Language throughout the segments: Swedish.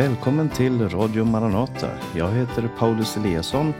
Välkommen till Radio Maranata. Jag heter Paulus Eliasson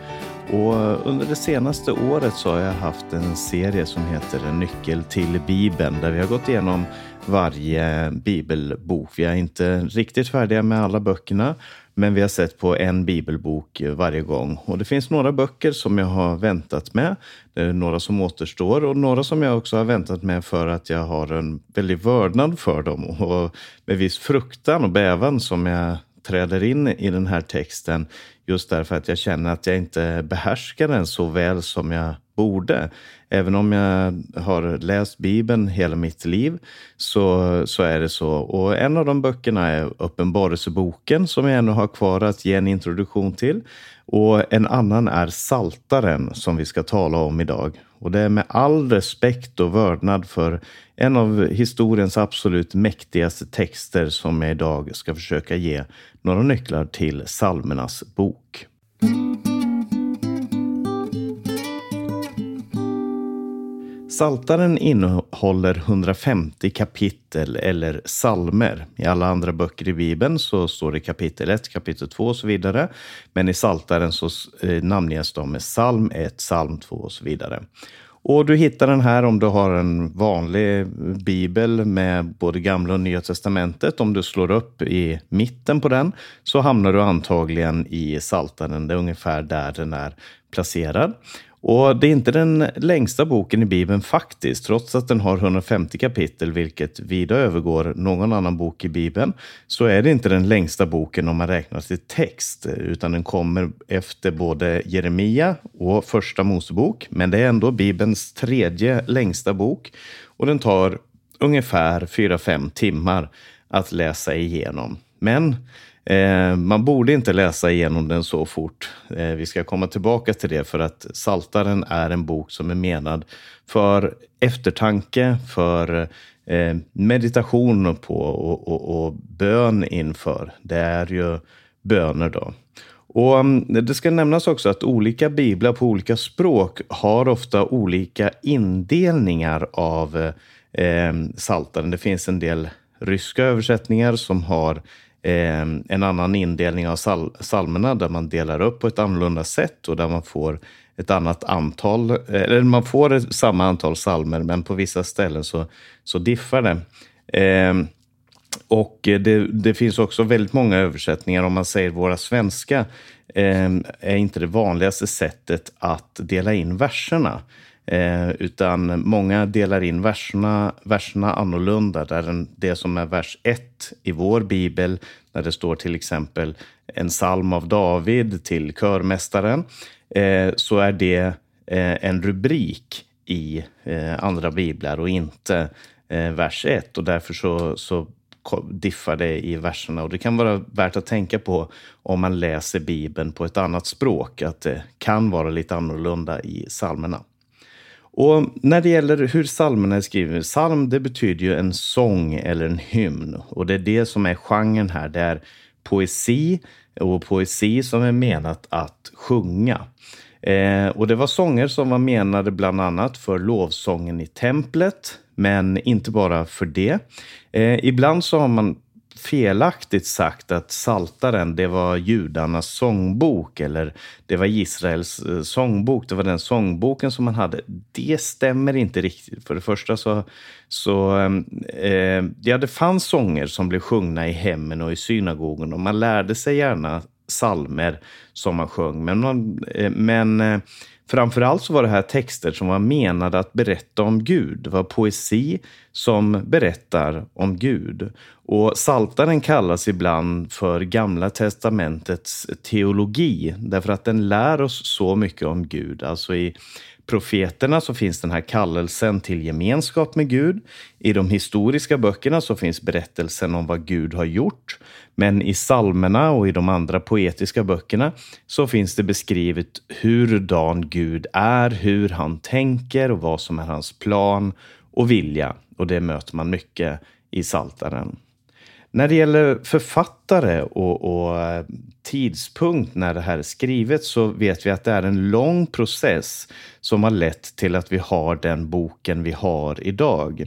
och under det senaste året så har jag haft en serie som heter En nyckel till Bibeln där vi har gått igenom varje bibelbok. Vi är inte riktigt färdiga med alla böckerna men vi har sett på en bibelbok varje gång. Och det finns några böcker som jag har väntat med. Det är några som återstår och några som jag också har väntat med för att jag har en väldig vördnad för dem och med viss fruktan och bävan som jag träder in i den här texten just därför att jag känner att jag inte behärskar den så väl som jag borde. Även om jag har läst Bibeln hela mitt liv så, så är det så. Och en av de böckerna är Uppenbarelseboken som jag ännu har kvar att ge en introduktion till. Och en annan är Saltaren som vi ska tala om idag. Och det är med all respekt och vördnad för en av historiens absolut mäktigaste texter som jag idag ska försöka ge några nycklar till Salmernas bok. Saltaren innehåller 150 kapitel eller salmer. I alla andra böcker i Bibeln så står det kapitel 1, kapitel 2 och så vidare. Men i Saltaren så eh, namnges de med psalm 1, psalm 2 och så vidare. Och du hittar den här om du har en vanlig bibel med både gamla och nya testamentet. Om du slår upp i mitten på den så hamnar du antagligen i Saltaren. Det är ungefär där den är placerad. Och det är inte den längsta boken i Bibeln faktiskt, trots att den har 150 kapitel, vilket vida övergår någon annan bok i Bibeln, så är det inte den längsta boken om man räknar till text, utan den kommer efter både Jeremia och Första Mosebok. Men det är ändå Bibelns tredje längsta bok och den tar ungefär 4-5 timmar att läsa igenom. Men Eh, man borde inte läsa igenom den så fort. Eh, vi ska komma tillbaka till det för att Saltaren är en bok som är menad för eftertanke, för eh, meditation på och, och, och bön inför. Det är ju böner då. Och mm, Det ska nämnas också att olika biblar på olika språk har ofta olika indelningar av eh, Saltaren. Det finns en del ryska översättningar som har eh, en annan indelning av sal salmerna där man delar upp på ett annorlunda sätt och där man får ett annat antal, eller man får samma antal salmer men på vissa ställen så, så diffar det. Eh, och det, det, finns också väldigt många översättningar. Om man säger våra svenska eh, är inte det vanligaste sättet att dela in verserna. Eh, utan många delar in verserna, verserna annorlunda. Där den, det som är vers 1 i vår bibel, när det står till exempel en psalm av David till körmästaren, eh, så är det eh, en rubrik i eh, andra biblar och inte eh, vers 1. Och därför så, så diffar det i verserna. Och det kan vara värt att tänka på om man läser Bibeln på ett annat språk, att det kan vara lite annorlunda i psalmerna. Och när det gäller hur psalmerna är skrivna, psalm det betyder ju en sång eller en hymn. Och det är det som är genren här. Det är poesi och poesi som är menat att sjunga. Eh, och det var sånger som var menade bland annat för lovsången i templet, men inte bara för det. Eh, ibland så har man felaktigt sagt att Saltaren det var judarnas sångbok eller det var Israels eh, sångbok. Det var den sångboken som man hade. Det stämmer inte riktigt. För det första så, så ehm, eh, ja, det fanns sånger som blev sjungna i hemmen och i synagogen och man lärde sig gärna salmer som man sjöng. Men, man, eh, men eh, Framförallt så var det här texter som var menade att berätta om Gud. Det var poesi som berättar om Gud. Och Saltaren kallas ibland för Gamla testamentets teologi därför att den lär oss så mycket om Gud. Alltså i profeterna så finns den här kallelsen till gemenskap med Gud. I de historiska böckerna så finns berättelsen om vad Gud har gjort. Men i salmerna och i de andra poetiska böckerna så finns det beskrivet hurdan Gud är, hur han tänker och vad som är hans plan och vilja. Och det möter man mycket i Saltaren. När det gäller författare och, och, eh, tidpunkt när det här är skrivet så vet vi att det är en lång process som har lett till att vi har den boken vi har idag.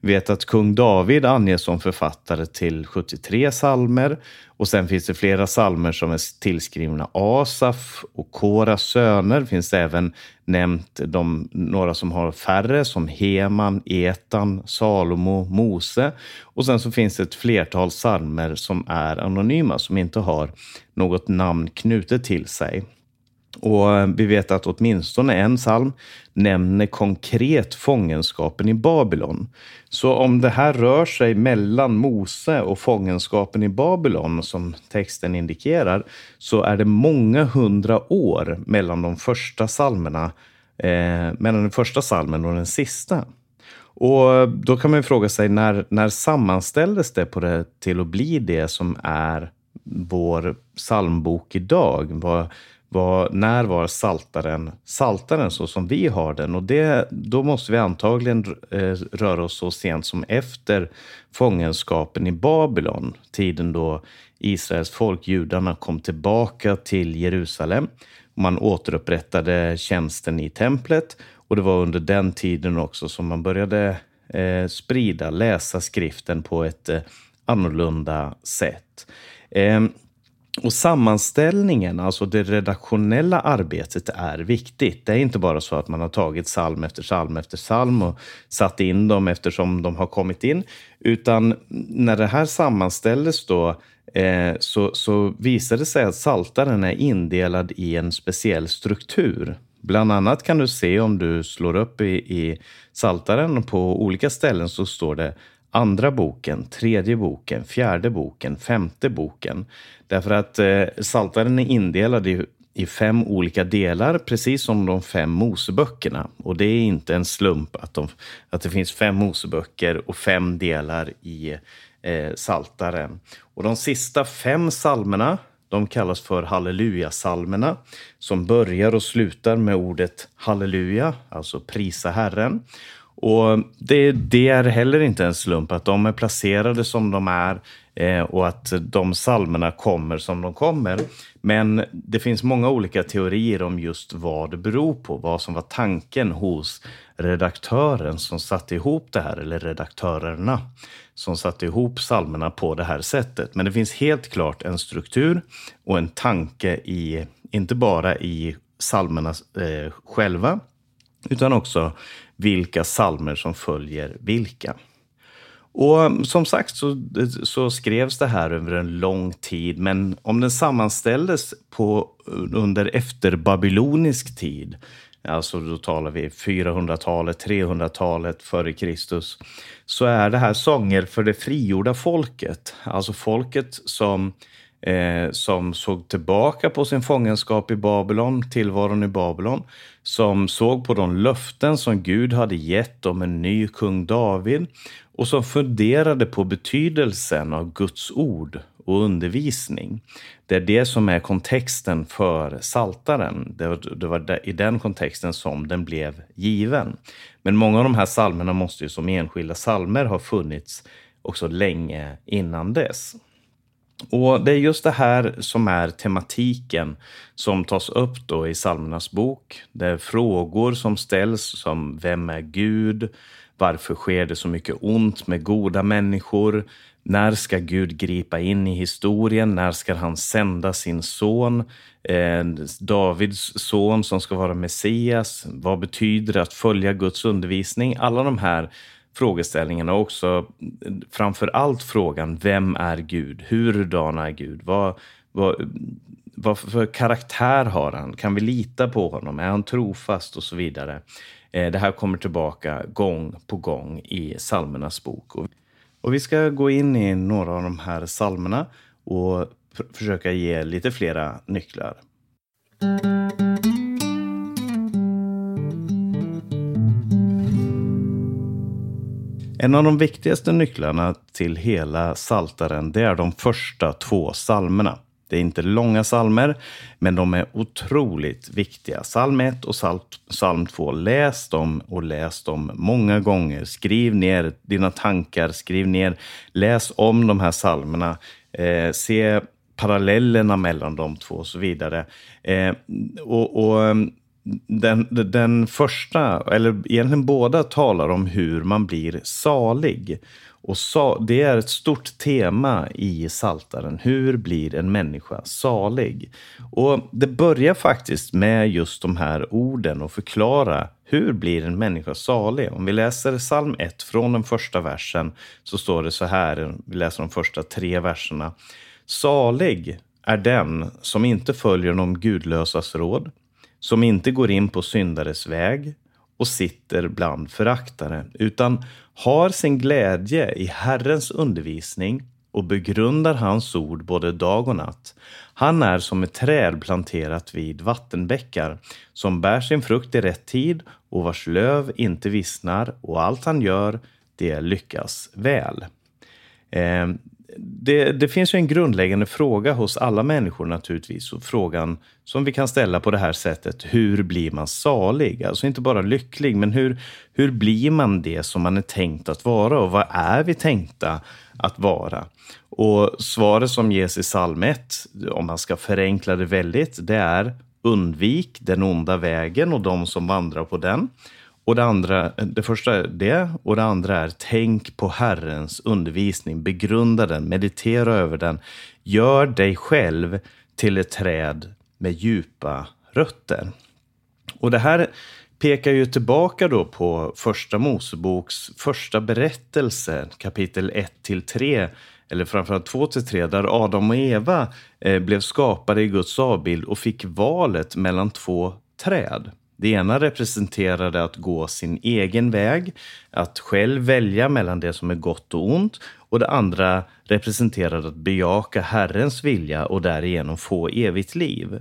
Vi vet att kung David anges som författare till 73 salmer och sen finns det flera salmer som är tillskrivna Asaf och Koras söner. Det finns även nämnt de, några som har färre som Heman, Etan, Salomo, Mose. Och sen så finns det ett flertal salmer som är anonyma, som inte har något namn knutet till sig. Och eh, vi vet att åtminstone en psalm nämner konkret fångenskapen i Babylon. Så om det här rör sig mellan Mose och fångenskapen i Babylon, som texten indikerar, så är det många hundra år mellan de första psalmerna, eh, mellan den första psalmen och den sista. Och eh, då kan man fråga sig, när, när sammanställdes det på det till att bli det som är vår psalmbok idag? Vad, var, när var saltaren saltaren så som vi har den? Och det, då måste vi antagligen eh, röra oss så sent som efter fångenskapen i Babylon, tiden då Israels folk, judarna, kom tillbaka till Jerusalem. Man återupprättade tjänsten i templet och det var under den tiden också som man började eh, sprida, läsa skriften på ett eh, annorlunda sätt. Eh, och sammanställningen, alltså det redaktionella arbetet, är viktigt. Det är inte bara så att man har tagit psalm efter psalm efter psalm och satt in dem eftersom de har kommit in. Utan när det här sammanställdes då eh, så, så visade det sig att saltaren är indelad i en speciell struktur. Bland annat kan du se om du slår upp i, i saltaren på olika ställen så står det andra boken, tredje boken, fjärde boken, femte boken. Därför att eh, Saltaren är indelad i, i fem olika delar, precis som de fem Moseböckerna. Och det är inte en slump att, de, att det finns fem Moseböcker och fem delar i eh, Saltaren. Och de sista fem salmerna de kallas för halleluja-salmerna som börjar och slutar med ordet halleluja, alltså prisa Herren. Och det, det, är heller inte en slump att de är placerade som de är eh, och att de salmerna kommer som de kommer. Men det finns många olika teorier om just vad det beror på, vad som var tanken hos redaktören som satte ihop det här, eller redaktörerna som satte ihop salmerna på det här sättet. Men det finns helt klart en struktur och en tanke i, inte bara i salmerna eh, själva, utan också vilka salmer som följer vilka. Och som sagt så, så, skrevs det här över en lång tid, men om den sammanställdes på, under efterbabylonisk tid, alltså då talar vi 400-talet, 300-talet före Kristus, så är det här sånger för det frigjorda folket. Alltså folket som eh, som såg tillbaka på sin fångenskap i Babylon, tillvaron i Babylon, som såg på de löften som Gud hade gett om en ny kung David och som funderade på betydelsen av Guds ord och undervisning. Det är det som är kontexten för saltaren. Det var, det var i den kontexten som den blev given. Men många av de här salmerna måste ju som enskilda salmer ha funnits också länge innan dess. Och det är just det här som är tematiken som tas upp då i psalmernas bok. Det är frågor som ställs som vem är Gud? Varför sker det så mycket ont med goda människor? När ska Gud gripa in i historien? När ska han sända sin son? Eh, Davids son som ska vara Messias. Vad betyder det att följa Guds undervisning? Alla de här frågeställningarna och också framför allt frågan vem är Gud? Hurdan är Gud? Vad, vad, vad för karaktär har han? Kan vi lita på honom? Är han trofast och så vidare? Eh, det här kommer tillbaka gång på gång i psalmernas bok. Och vi ska gå in i några av de här psalmerna och försöka ge lite flera nycklar. En av de viktigaste nycklarna till hela saltaren det är de första två salmerna. Det är inte långa salmer, men de är otroligt viktiga. Psalm 1 och psalm 2. Läs dem och läs dem många gånger. Skriv ner dina tankar, skriv ner, läs om de här psalmerna. Eh, se parallellerna mellan de två och så vidare. Eh, och, och ehm, den, den första, eller egentligen båda, talar om hur man blir salig. Och sa, det är ett stort tema i Saltaren. Hur blir en människa salig? Och det börjar faktiskt med just de här orden och förklara hur blir en människa salig? Om vi läser psalm 1 från den första versen så står det så här, vi läser de första tre verserna. Salig är den som inte följer de gudlösas råd, som inte går in på syndares väg och sitter bland föraktare, utan har sin glädje i Herrens undervisning och begrundar hans ord både dag och natt. Han är som ett träd planterat vid vattenbäckar som bär sin frukt i rätt tid och vars löv inte vissnar och allt han gör, det lyckas väl. Eh, det, det, finns ju en grundläggande fråga hos alla människor naturligtvis. Och frågan som vi kan ställa på det här sättet, hur blir man salig? Alltså inte bara lycklig, men hur, hur blir man det som man är tänkt att vara? Och vad är vi tänkta att vara? Och svaret som ges i psalm 1, om man ska förenkla det väldigt, det är undvik den onda vägen och de som vandrar på den. Och det, andra, det första är det och det andra är tänk på Herrens undervisning, begrunda den, meditera över den. Gör dig själv till ett träd med djupa rötter. Och det här pekar ju tillbaka då på Första Moseboks första berättelse, kapitel 1 till 3, eller framförallt 2 till 3, där Adam och Eva eh, blev skapade i Guds avbild och fick valet mellan två träd. Det ena representerade att gå sin egen väg, att själv välja mellan det som är gott och ont. Och det andra representerade att bejaka Herrens vilja och därigenom få evigt liv.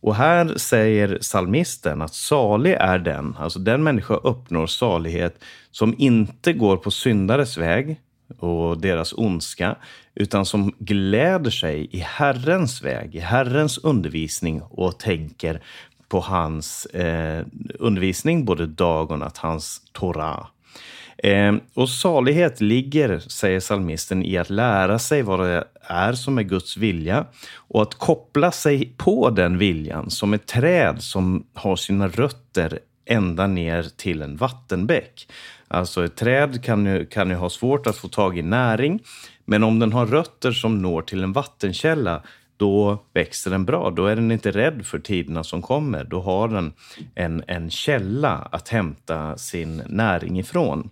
Och här säger salmisten att salig är den, alltså den människa uppnår salighet som inte går på syndares väg och deras ondska, utan som gläder sig i Herrens väg, i Herrens undervisning och tänker på hans eh, undervisning, både dag och natt, hans Torah. Eh, och salighet ligger, säger salmisten, i att lära sig vad det är som är Guds vilja och att koppla sig på den viljan som ett träd som har sina rötter ända ner till en vattenbäck. Alltså ett träd kan ju, kan ju ha svårt att få tag i näring, men om den har rötter som når till en vattenkälla, då växer den bra. Då är den inte rädd för tiderna som kommer. Då har den en, en källa att hämta sin näring ifrån.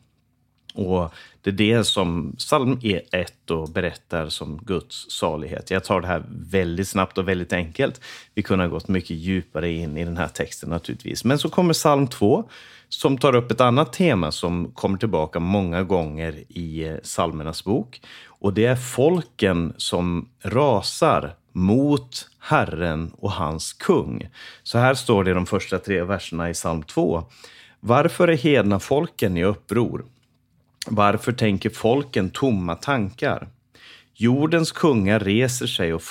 Och det är det som psalm e 1 berättar som Guds salighet. Jag tar det här väldigt snabbt och väldigt enkelt. Vi kunde ha gått mycket djupare in i den här texten naturligtvis. Men så kommer psalm 2 som tar upp ett annat tema som kommer tillbaka många gånger i eh, psalmernas bok. Och det är folken som rasar mot Herren och hans kung. Så här står det i de första tre verserna i psalm 2. Varför är hedna folken i uppror? Varför tänker folken tomma tankar? Jordens kungar reser sig och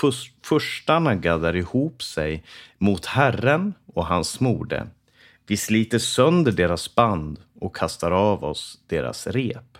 furstarna gaddar ihop sig mot Herren och hans smorde. Vi sliter sönder deras band och kastar av oss deras rep.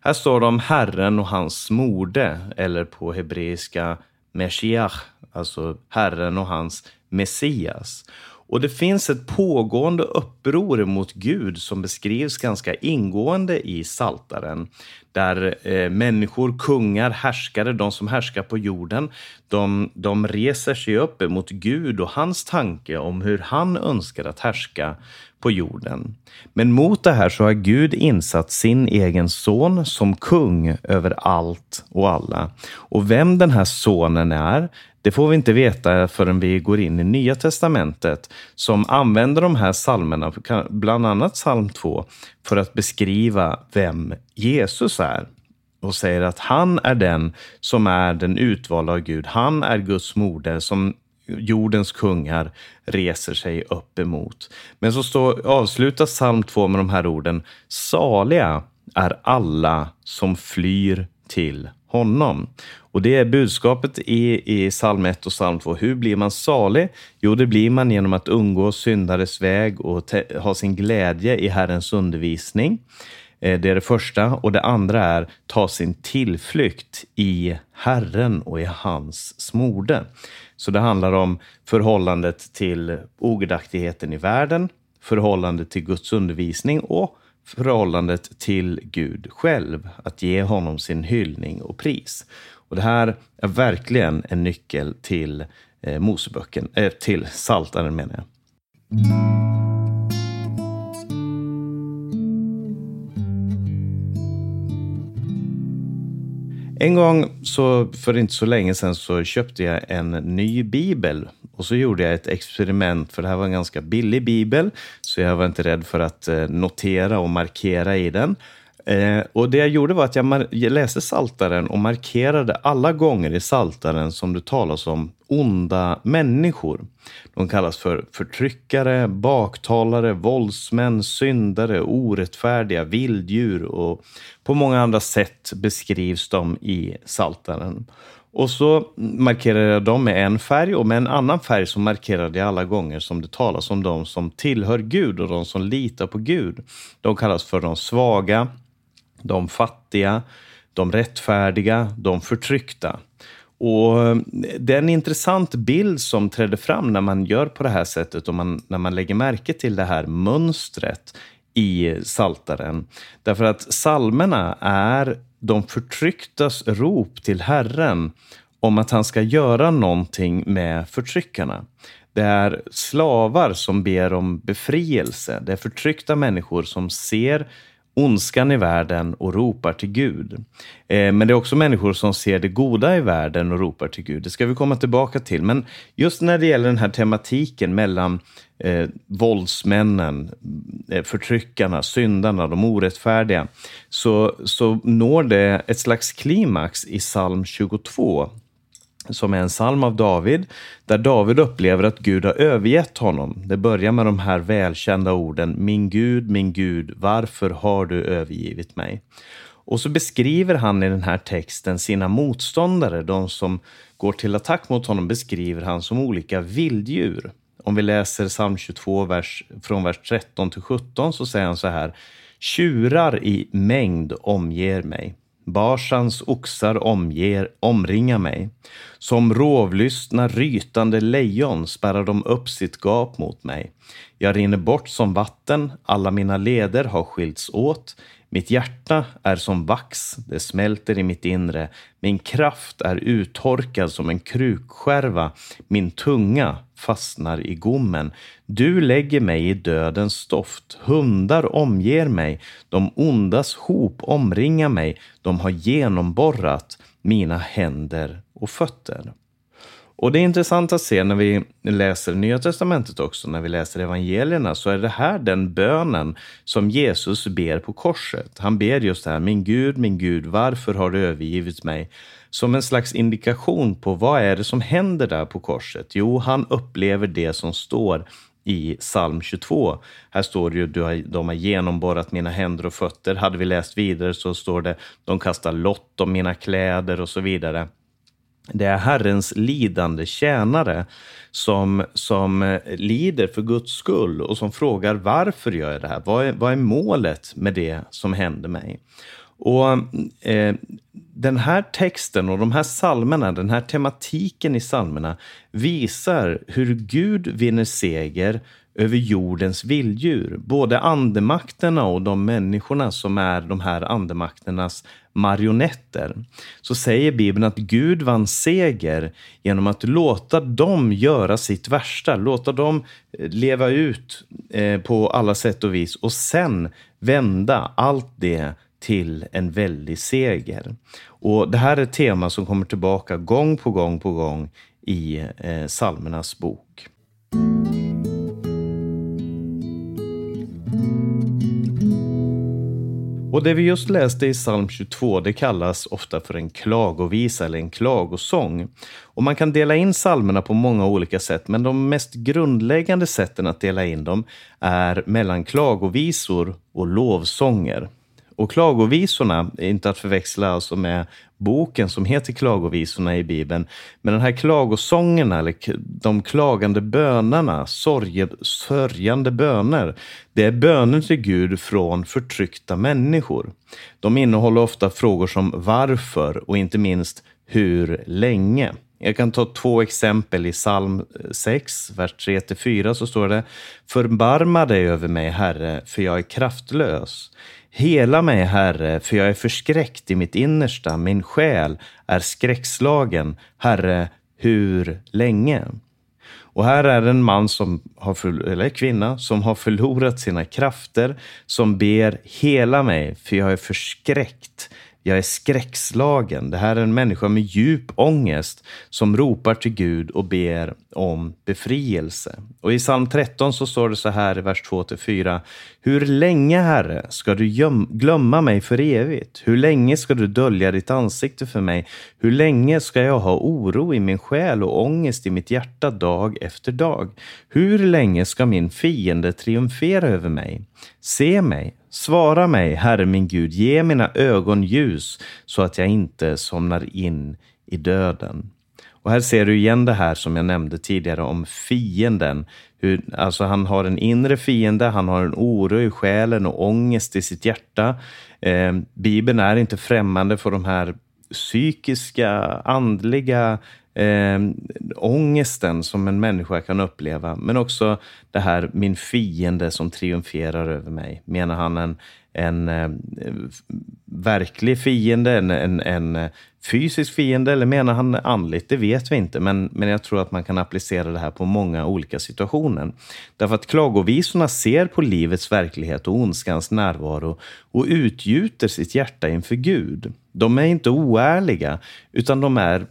Här står det om Herren och hans smorde, eller på hebreiska Meshiach, alltså Herren och hans Messias. Och det finns ett pågående uppror mot Gud som beskrivs ganska ingående i Saltaren. Där eh, människor, kungar, härskare, de som härskar på jorden, de, de reser sig upp mot Gud och hans tanke om hur han önskar att härska på jorden. Men mot det här så har Gud insatt sin egen son som kung över allt och alla. Och vem den här sonen är, det får vi inte veta förrän vi går in i Nya Testamentet som använder de här psalmerna, bland annat psalm 2, för att beskriva vem Jesus är och säger att han är den som är den utvalda av Gud. Han är Guds moder som jordens kungar reser sig upp emot. Men så står, avslutas psalm 2 med de här orden. Saliga är alla som flyr till honom. Och det är budskapet i, i psalm 1 och psalm 2. Hur blir man salig? Jo, det blir man genom att undgå syndares väg och ha sin glädje i Herrens undervisning. Eh, det är det första. Och det andra är ta sin tillflykt i Herren och i hans smorde. Så det handlar om förhållandet till ogudaktigheten i världen, förhållandet till Guds undervisning och förhållandet till Gud själv. Att ge honom sin hyllning och pris. Och det här är verkligen en nyckel till eh, Moseböcken, eh, till Saltaren menar jag. En gång, så, för inte så länge sedan, så köpte jag en ny bibel. Och så gjorde jag ett experiment, för det här var en ganska billig bibel. Så jag var inte rädd för att eh, notera och markera i den. Eh, och det jag gjorde var att jag, jag läste Saltaren och markerade alla gånger i Saltaren som det talas om onda människor. De kallas för förtryckare, baktalare, våldsmän, syndare, orättfärdiga, vilddjur och på många andra sätt beskrivs de i Saltaren. Och så markerade jag dem med en färg och med en annan färg så markerade jag alla gånger som det talas om de som tillhör Gud och de som litar på Gud. De kallas för de svaga, de fattiga, de rättfärdiga, de förtryckta. Och eh, det är en intressant bild som träder fram när man gör på det här sättet och man, när man lägger märke till det här mönstret i saltaren. Därför att salmerna är de förtrycktas rop till Herren om att han ska göra någonting med förtryckarna. Det är slavar som ber om befrielse. Det är förtryckta människor som ser ondskan i världen och ropar till Gud. Eh, men det är också människor som ser det goda i världen och ropar till Gud. Det ska vi komma tillbaka till. Men just när det gäller den här tematiken mellan eh, våldsmännen, eh, förtryckarna, syndarna, de orättfärdiga, så, så når det ett slags klimax i psalm 22 som är en psalm av David, där David upplever att Gud har övergett honom. Det börjar med de här välkända orden Min Gud, min Gud, varför har du övergivit mig? Och så beskriver han i den här texten sina motståndare, de som går till attack mot honom, beskriver han som olika vilddjur. Om vi läser psalm 22 vers, från vers 13 till 17 så säger han så här. Tjurar i mängd omger mig. Barsans oxar omger, omringar mig. Som rovlystna rytande lejon spärrar de upp sitt gap mot mig. Jag rinner bort som vatten, alla mina leder har skilts åt. Mitt hjärta är som vax, det smälter i mitt inre. Min kraft är uttorkad som en krukskärva. Min tunga fastnar i gommen. Du lägger mig i dödens stoft. Hundar omger mig. De ondas hop omringar mig. De har genomborrat mina händer och fötter. Och det är intressant att se när vi läser Nya Testamentet också, när vi läser evangelierna, så är det här den bönen som Jesus ber på korset. Han ber just det här, min Gud, min Gud, varför har du övergivit mig? Som en slags indikation på vad är det som händer där på korset? Jo, han upplever det som står i psalm 22. Här står det ju, du har, de har genomborrat mina händer och fötter. Hade vi läst vidare så står det, de kastar lott om mina kläder och så vidare. Det är Herrens lidande tjänare som, som eh, lider för Guds skull och som frågar varför gör jag det här? Vad är, vad är målet med det som händer mig? Och eh, Den här texten och de här salmerna, den här tematiken i salmerna visar hur Gud vinner seger över jordens vilddjur. Både andemakterna och de människorna som är de här andemakternas marionetter. Så säger Bibeln att Gud vann seger genom att låta dem göra sitt värsta, låta dem eh, leva ut eh, på alla sätt och vis och sen vända allt det till en väldig seger. Och Det här är ett tema som kommer tillbaka gång på gång på gång i eh, Salmernas bok. Och det vi just läste i psalm 22, det kallas ofta för en klagovisa eller en klagosång. Och man kan dela in psalmerna på många olika sätt, men de mest grundläggande sätten att dela in dem är mellan klagovisor och lovsånger. Och klagovisorna, inte att förväxla alltså med boken som heter Klagovisorna i Bibeln, men den här klagosångerna, eller de klagande bönerna, sörjande böner, det är böner till Gud från förtryckta människor. De innehåller ofta frågor som varför och inte minst hur länge. Jag kan ta två exempel i psalm eh, 6, vers 3-4 så står det Förbarma dig över mig, Herre, för jag är kraftlös. Hela mig, Herre, för jag är förskräckt i mitt innersta. Min själ är skräckslagen. Herre, hur länge? Och här är en man som har, eller kvinna som har förlorat sina krafter, som ber hela mig, för jag är förskräckt. Jag är skräckslagen. Det här är en människa med djup ångest som ropar till Gud och ber om befrielse. Och i psalm 13 så står det så här i vers 2-4. Hur länge, Herre, ska du glömma mig för evigt? Hur länge ska du dölja ditt ansikte för mig? Hur länge ska jag ha oro i min själ och ångest i mitt hjärta dag efter dag? Hur länge ska min fiende triumfera över mig? Se mig, svara mig, Herre min Gud, ge mina ögon ljus så att jag inte somnar in i döden. Och här ser du igen det här som jag nämnde tidigare om fienden. Hur, alltså han har en inre fiende, han har en oro i själen och ångest i sitt hjärta. Eh, Bibeln är inte främmande för de här psykiska, andliga eh, ångesten som en människa kan uppleva. Men också det här min fiende som triumferar över mig. Menar han en, en eh, verklig fiende, en, en, en, eh, fysisk fiende eller menar han andligt? Det vet vi inte, men, men jag tror att man kan applicera det här på många olika situationer. Därför att klagovisorna ser på livets verklighet och ondskans närvaro och utgjuter sitt hjärta inför Gud. De är inte oärliga, utan de är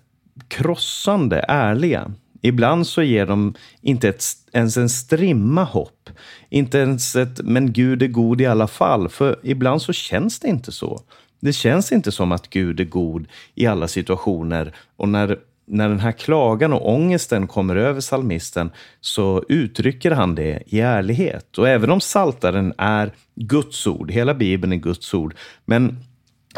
krossande ärliga. Ibland så ger de inte ett, ens en strimma hopp. Inte ens ett “men Gud är god i alla fall”, för ibland så känns det inte så. Det känns inte som att Gud är god i alla situationer. Och när, när den här klagan och ångesten kommer över salmisten så uttrycker han det i ärlighet. Och även om saltaren är Guds ord, hela Bibeln är Guds ord, men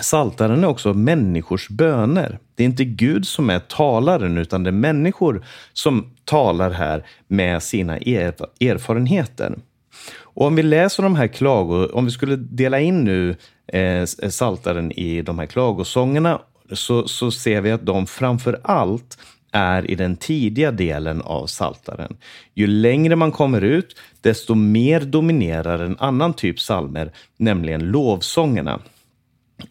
Saltaren är också människors böner. Det är inte Gud som är talaren, utan det är människor som talar här med sina erfarenheter. Och om vi läser de här klagor, om vi skulle dela in nu eh, eh, saltaren i de här klagosångerna, så, så ser vi att de framför allt är i den tidiga delen av saltaren. Ju längre man kommer ut, desto mer dominerar en annan typ salmer, nämligen lovsångerna.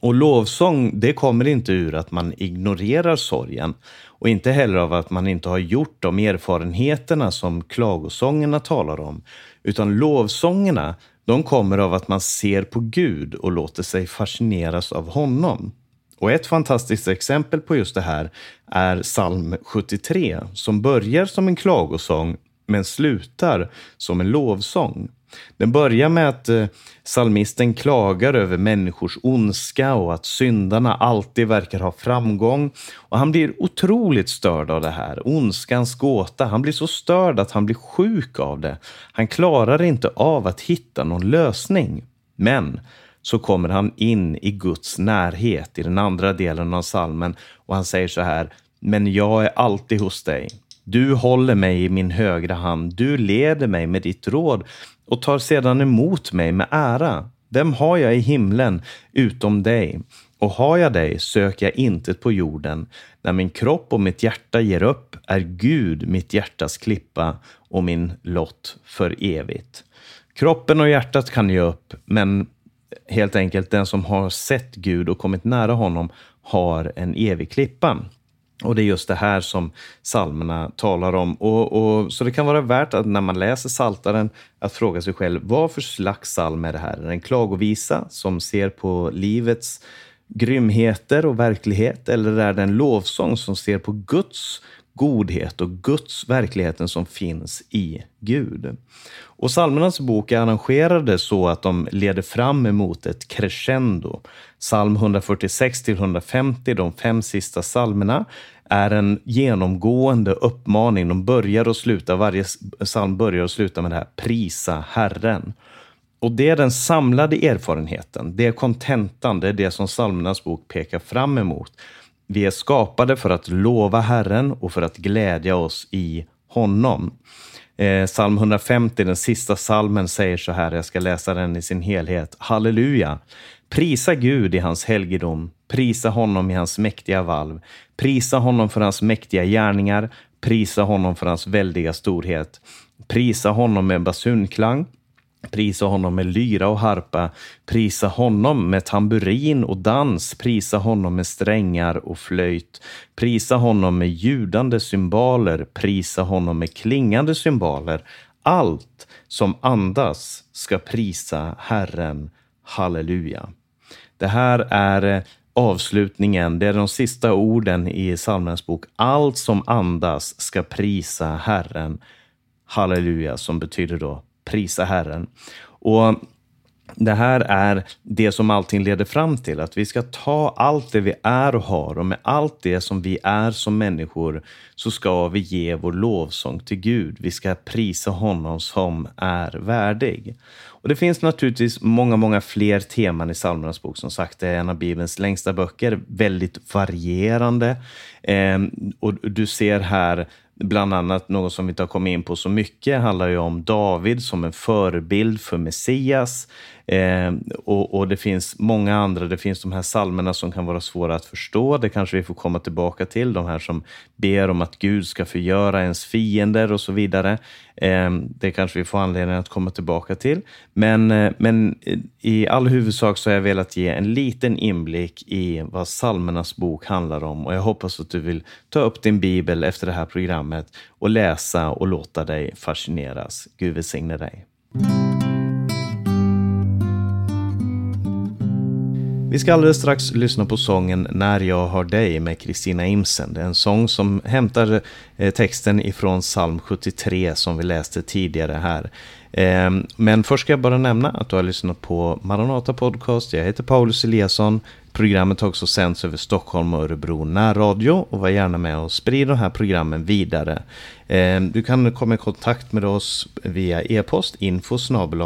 Och lovsång, det kommer inte ur att man ignorerar sorgen och inte heller av att man inte har gjort de erfarenheterna som klagosångerna talar om. Utan lovsångerna, de kommer av att man ser på Gud och låter sig fascineras av honom. Och ett fantastiskt exempel på just det här är psalm 73 som börjar som en klagosång men slutar som en lovsång. Den börjar med att eh, salmisten klagar över människors ondska och att syndarna alltid verkar ha framgång. Och han blir otroligt störd av det här, ondskans gåta. Han blir så störd att han blir sjuk av det. Han klarar inte av att hitta någon lösning. Men så kommer han in i Guds närhet i den andra delen av salmen och han säger så här, men jag är alltid hos dig. Du håller mig i min högra hand, du leder mig med ditt råd och tar sedan emot mig med ära. Vem har jag i himlen utom dig? Och har jag dig söker jag intet på jorden. När min kropp och mitt hjärta ger upp är Gud mitt hjärtas klippa och min lott för evigt. Kroppen och hjärtat kan ge upp, men helt enkelt den som har sett Gud och kommit nära honom har en evig klippa. Och det är just det här som psalmerna talar om. Och, och, så det kan vara värt att när man läser saltaren att fråga sig själv, vad för slags psalm är det här? Är det en klagovisa som ser på livets grymheter och verklighet? Eller är det en lovsång som ser på Guds godhet och Guds verkligheten som finns i Gud? Och psalmernas bok är arrangerade så att de leder fram emot ett crescendo. Psalm 146 till 150, de fem sista psalmerna, är en genomgående uppmaning. De börjar och slutar, varje psalm börjar och slutar med det här, prisa Herren. och det är den samlade erfarenheten. Det är kontentan, det är det som psalmernas bok pekar fram emot. Vi är skapade för att lova Herren och för att glädja oss i honom. Eh, psalm 150, den sista salmen säger så här, jag ska läsa den i sin helhet. Halleluja! Prisa Gud i hans helgedom, prisa honom i hans mäktiga valv, prisa honom för hans mäktiga gärningar, prisa honom för hans väldiga storhet, prisa honom med basunklang, Prisa honom med lyra och harpa, prisa honom med tamburin och dans, prisa honom med strängar och flöjt, prisa honom med ljudande cymbaler, prisa honom med klingande cymbaler. Allt som andas ska prisa Herren. Halleluja. Det här är eh, avslutningen, det är de sista orden i psalmens bok. Allt som andas ska prisa Herren. Halleluja, som betyder då prisa Herren. Och det här är det som allting leder fram till, att vi ska ta allt det vi är och har och med allt det som vi är som människor så ska vi ge vår lovsång till Gud. Vi ska prisa honom som är värdig. Och Det finns naturligtvis många, många fler teman i Psalmernas bok. Som sagt, det är en av Bibelns längsta böcker, väldigt varierande. Eh, och du ser här Bland annat något som vi inte har kommit in på så mycket handlar ju om David som en förebild för Messias. Eh, och, och, det finns många andra. Det finns de här salmerna som kan vara svåra att förstå. Det kanske vi får komma tillbaka till. De här som ber om att Gud ska förgöra ens fiender och så vidare. Ehm, det kanske vi får anledning att komma tillbaka till. Men, eh, men i all huvudsak så har jag velat ge en liten inblick i vad salmernas bok handlar om och jag hoppas att du vill ta upp din bibel efter det här programmet och läsa och låta dig fascineras. Gud välsigne dig. Vi ska alldeles strax lyssna på sången När jag har dig med Kristina Imsen. Det är en sång som hämtar eh, texten ifrån psalm 73 som vi läste tidigare här. Ehm, men först ska jag bara nämna att du har lyssnat på Maranata Podcast. Jag heter Paulus Eliasson. Programmet har också sänds över Stockholm och Örebro närradio och var gärna med och sprid de här programmen vidare. Ehm, du kan komma i kontakt med oss via e-post info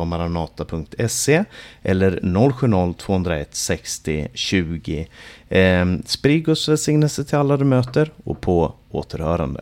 maranata.se eller 070-201 60 20. Sprid Guds välsignelse till alla du möter och på återhörande.